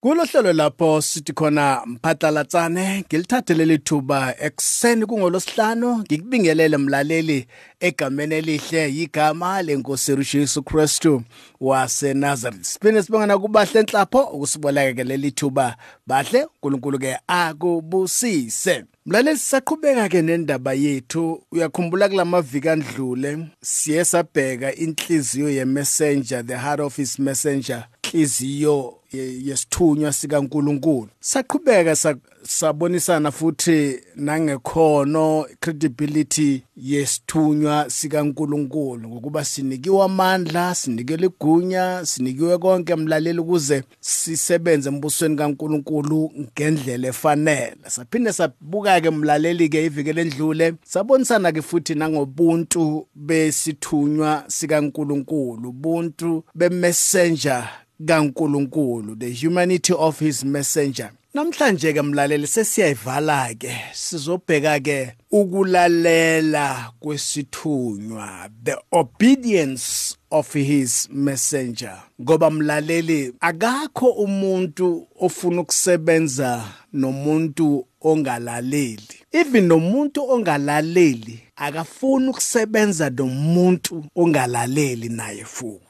Kulohlelo lapho sithi khona mphatlalatsane ngilithathe leli thuba ekseni kungolosihlanu ngikubingelele mlaleli egameni elihle yigama lenkosi Jesu Kristu wase Nazareth. Siphinde sibongana kubahle enhlapho ukusiboleka leli thuba bahle uNkulunkulu ke akubusise. Mlaleli sisaqhubeka ke nendaba yethu uyakhumbula kulamaviki andlule siye sabheka inhliziyo ye messenger the heart of his messenger inhliziyo yesithunywa sikaNkuluNkulu. Saqhubeka sabonisana futhi nangekhono credibility yesithunywa sikaNkuluNkulu ngokuba sinikiwe amandla sinikelwe igunya sinikiwe konke emlaleli ukuze sisebenze embusweni kaNkuluNkulu ngendlela efanele. Saphinde sabuka ke mlaleli ke ivikele endlule sabonisana ke futhi nangobuntu besithunywa sikaNkuluNkulu ubuntu bemessenger kaNkuluNkulu the humanity of his messenger. Namhlanje ke mlaleli sesiyayivala ke sizobheka ke ukulalela kwesithunywa the obedience of his messenger. Ngoba mlaleli akakho umuntu ofuna ukusebenza nomuntu ongalaleli. Even nomuntu ongalaleli akafuni ukusebenza nomuntu ongalaleli naye futhi.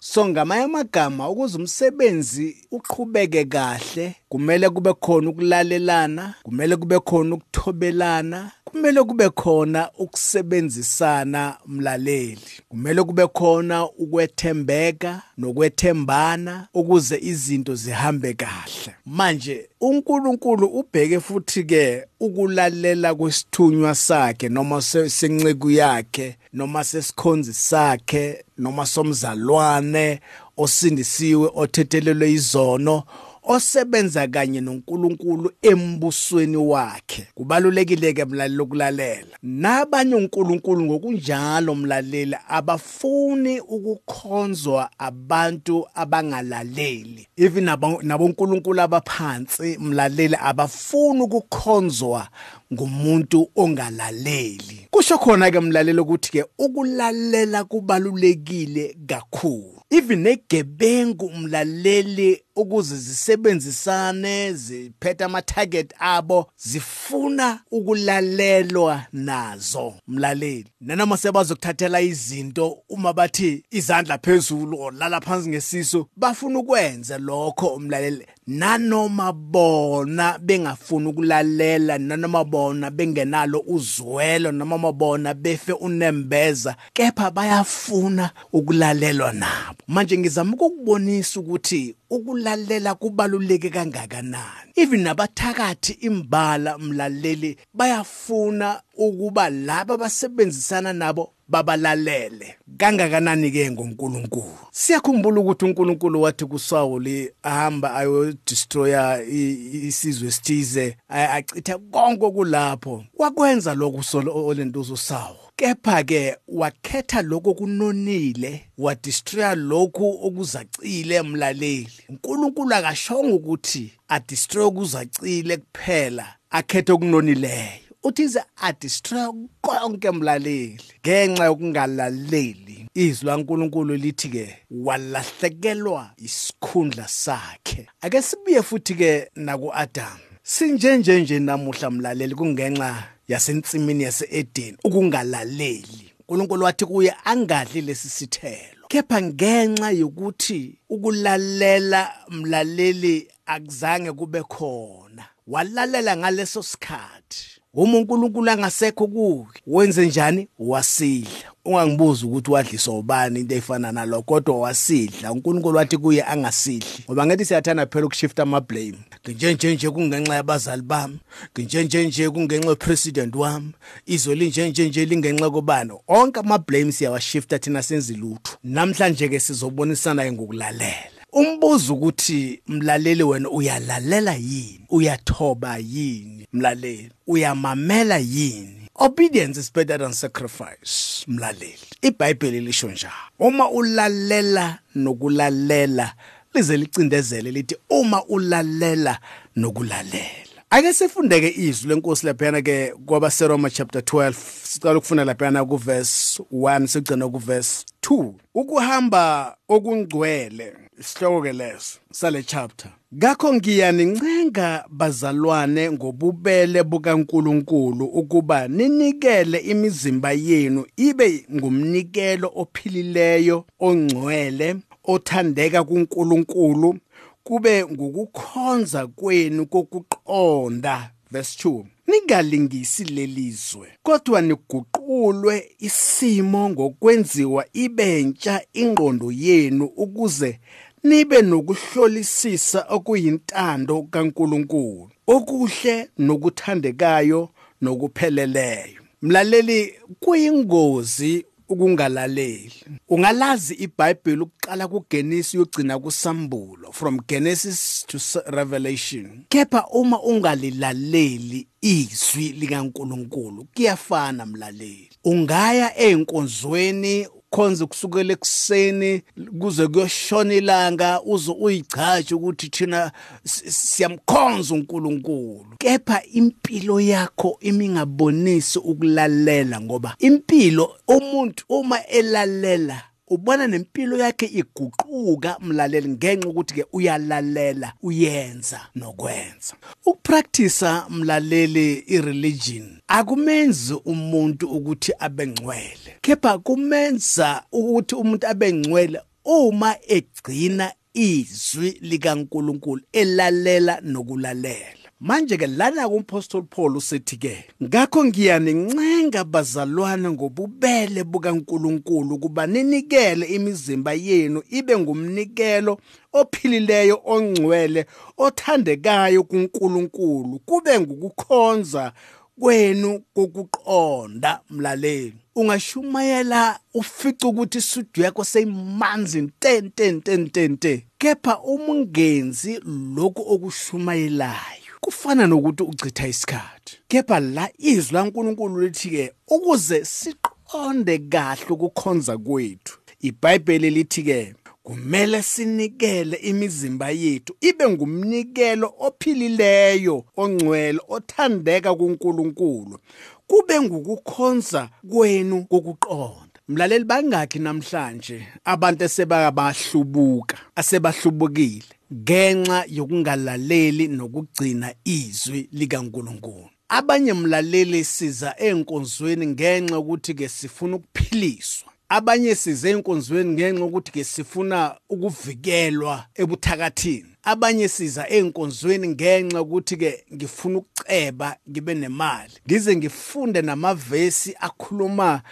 So ngamanye amagama ukuze umsebenzi uqhubeke kahle kumele kube khona ukulalelana kumele kube khona ukuthobelana. Kumele kube khona ukusebenzisana mlaleli. Kumele kube khona ukwethembeka nokwethembana ukuze izinto zihambe kahle. Manje uNkulunkulu ubheke futhi ke ukulalela kwesithunywa sakhe noma senceku yakhe noma sesikhonzi sakhe noma somzalwane osindisiwe othethelelwe izono osebenza kanye noNkulunkulu embusweni wakhe. Kubalulekile ke mlaleli ukulalela nabanye uNkulunkulu ngokunjalo mlaleli abafuni ukukhonzwa abantu abangalaleli. Even nabonkulunkulu abaphansi mlaleli abafuni ukukhonzwa ngumuntu ongalaleli. Kusho khona ke mlaleli ukuthi ke ukulalela kubalulekile kakhulu. Even negebengu umlaleli ukuze zisebenzisane ziphethe ama-target abo zifuna ukulalelwa nazo mlaleli. Nanoma sebazokuthathela izinto uma bathi izandla phezulu olala phansi ngesiso bafuna ukwenza lokho umlaleli nanoma bona bengafuni ukulalela nanoma bona bengenalo uzwelo noma bona befe unembeza kepha bayafuna ukulalelwa nabo. Manje ngizama ukukubonisa ukuthi ukulalela kubaluleke kangakanani? Even nabathakathi imbala mlaleli bayafuna ukuba laba abasebenzisana nabo babalalele. Kangakanani ke ngoNkulunkulu? Siyakhumbula ukuthi uNkulunkulu wathi kuSawuli ahamba ayo destroyer isizwe sithize achitha konke kulapho wakwenza lokho olentuzo sawo kepha ke wakhetha lokho kunonile wadestroya lokhu okuzacile emlaleli uNkulunkulu akashonga ukuthi adestroy okuzacile kuphela akhethe okunonileyo. Uthize adestroy konke emlaleli ngenxa yokungalaleli izwi laNkulunkulu lithi ke walahlekelwa isikhundla sakhe. Ake sibuye futhi ke naku Adam sinjenje nje namuhla mlaleli kungenxa yasensimini yaseEden ukungalaleli. uNkulunkulu wathi kuye angadli lesi sithelo. Kepha ngenxa yokuthi ukulalela mlaleli akuzange kube khona walalela ngaleso sikhathi. Uma uNkulunkulu angasekho kuwe wenze njani? Wasidla ungangibuza ukuthi wadliswa ubani into efana nalokho kodwa wasidla uNkulunkulu wathi kuye angasidli. Ngoba ngathi siyathanda phela ukushifta ama blame njenje nje kungenxa yabazali bami. Njenje nje kungenxa yepresident wami. Izwe linjenje nje lingenxa kobani? Onke ama blame siyawashifta thina senze lutho. Namhlanje ke sizobonisana ngokulalela. Umbuzo ukuthi mlaleli wena uyalalela yini? Uyathoba yini mlaleli? Uyamamela yini? Obedience is better than sacrifice mlaleli. Ibhayibheli lisho njalo. Uma ulalela nokulalela lize licindezele lithi uma ulalela nokulalela. Ake sifundeke izwi lenkosi laphana ke kwabaseroma chapter 12 sicala ukufunda laphana kuverse 1 sigcina kuverse 2 ukuhamba okungcwele isihloko ke leso sale chapter. Ngakho ngiyanincenga bazalwane ngobubele bukaNkuluNkulu ukuba ninikele imizimba yenu ibe ngumnikelo ophilileyo ongcwele othandeka kuNkulunkulu kube ngukukhonza kwenu kokuqonda. Verse 2 ningalingisi lelizwe kodwa niguqulwe isimo ngokwenziwa ibentsha ingqondo yenu ukuze nibe nokuhlolisisa okuyintando kaNkuluNkulu okuhle nokuthandekayo nokupheleleyo. Mlaleli kuyingozi ukungalaleli. Ungalazi iBhayibheli ukuqala kuGenesis uyogcina kuSambulo from Genesis to Revelation. Kepha uma ungalilaleli izwi likaNkuluNkulu kuyafana mlaleli. Ungaya einkonzweni khonza kusukela ekuseni kuze kuyoshona ilanga uze uyichaje ukuthi thina siyamkhonza uNkulunkulu. Kepha impilo yakho imingabonisi ukulalela ngoba impilo umuntu uma elalela ubona nempilo yakhe iguquka mlaleli ngenxa ukuthi ke uyalalela uyenza nokwenza. Ukupractice mlaleli ireligion akumenzi umuntu ukuthi abengcwele kepha kumenza ukuthi umuntu abengcwele uma egcina izwi likaNkuluNkulu elalela nokulalela. Manje ke lana kumpostoli Paul usethi ke ngakho ngiyanincenga bazalwane ngobubele bukaNkuluNkulu kuba ninikele imizimba yenu ibe ngumnikelo ophilileyo ongcwele othandekayo kuNkulunkulu kube ngukukhonza kwenu kokuqonda mlaleli. Ungashumayela ufice ukuthi isudu yakho seyimanzi nten ten ten ten ten kepha umungenzi lokhu okushumayelayo. Kufana nokuthi uchitha isikhathi. Kepha la izwi laNkuluNkulu lithi ke ukuze siqonde kahle ukukhonza kwethu iBhayibheli lithi ke kumele sinikele imizimba yethu ibe ngumnikelo ophilileyo ongcwele othandeka kuNkulunkulu. Kube ngukukhonza kwenu kokuqonda. Mlaleli bangakhi namhlanje abantu esebabahlubuka asebahlubukile. Ngenxa yokungalaleli nokugcina izwi likaNkuluNkulu. Abanye mlaleli siza enkonzweni ngenxa ukuthi ke sifuna ukuphiliswa. Abanye size enkonzweni ngenxa ukuthi ke sifuna ukuvikelwa ebuthakathini. Abanye siza enkonzweni ngenxa ukuthi ke ngifuna ukuceba ngibe nemali. Ngize ngifunde namavesi akhuluma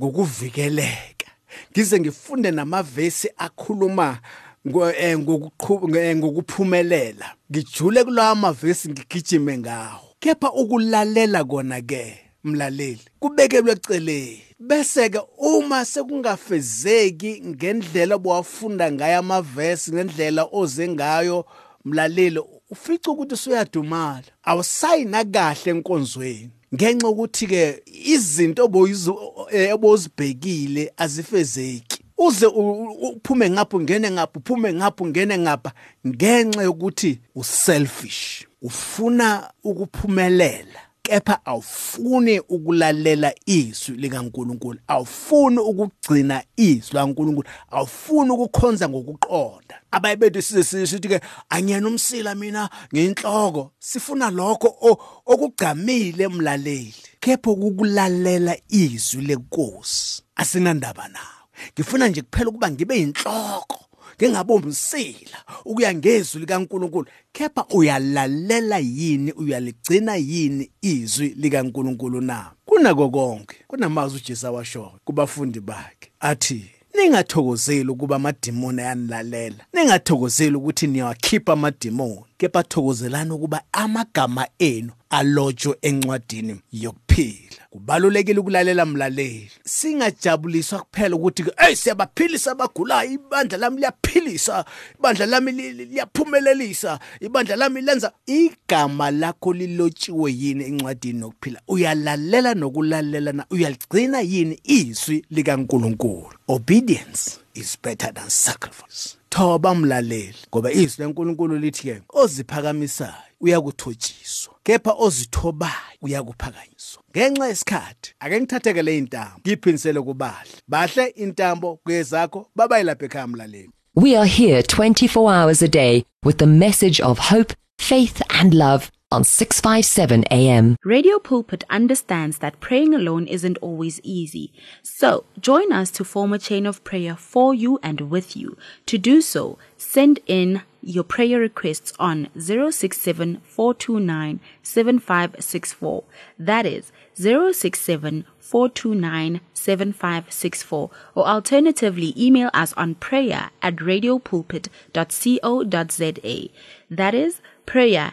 ngokuvikeleka. Ngize ngifunde namavesi akhuluma ngokuphumelela ngijule kulawa mavesi ngigijime ngawo. Kepha ukulalela kona ke mlaleli kubekelwe eceleni. Bese ke uma sekungafezeki ngendlela obowafunda ngayo amavesi ngendlela oze ngayo mlaleli ufica ukuthi usuyadumala. Awusayina kahle enkonzweni. Ngenxa ukuthi ke izinto obozibhekile azifezeki. Uze uphume ngapho ngene ngapho uphume ngapho ngene ngapha ngenxa yokuthi uselfish ufuna ukuphumelela kepha awufuni ukulalela izwi likaNkuluNkulu awufuni ukugcina izwi laNkuluNkulu awufuni ukukhonza ngokuqonda. Abayibethu size sithi ke angiyena umsila mina ngenhloko sifuna lokho okugcamile emlaleli kepha ukulalela izwi lenkosi asinandaba nawo ngifuna nje kuphela ukuba ngibe inhloko ngingabombi umsila ukuya ngezwi likaNkuluNkulu. Kepha uyalalela yini uyaligcina yini izwi likaNkuluNkulu na? Kunako konke kunamazwi uJesu awashoyo kubafundi bakhe athi ningathokozeli ukuba amadimoni ayanilalela ningathokozeli ukuthi niyawakhipha amadimoni kepha thokozelani ukuba amagama enu alotshwe encwadini yokuphila kubalulekile ukulalela mlaleli. Singajabuliswa kuphela ukuthi hey siyabaphilisa abagulayo ibandla lami liyaphilisa ibandla lami liyaphumelelisa ibandla lami lenza. Igama lakho lilotshiwe yini encwadini yokuphila? Uyalalela nokulalela na? Uyaligcina yini izwi likaNkuluNkulu? Obedience is better than sacrifice. Thoba mlaleli ngoba izwi lenkulunkulu lithi ke oziphakamisayo uyakuthotshiswa kepha ozithobayo uyakuphakanyiswa ngenxa yesikhathi ake ngithatheke le intambo ngiphinisele kubahle. Bahle intambo babayilapha ekhaya mlaleli We are here 24 hours a day with the message of hope, faith, and love on 657 AM. Radio Pulpit understands that praying alone isn't always easy. So, join us to form a chain of prayer for you and with you. To do so, send in your prayer requests on 067 429 7564. That is 067 429 7564. Or alternatively, email us on prayer at radiopulpit.co.za. That is prayer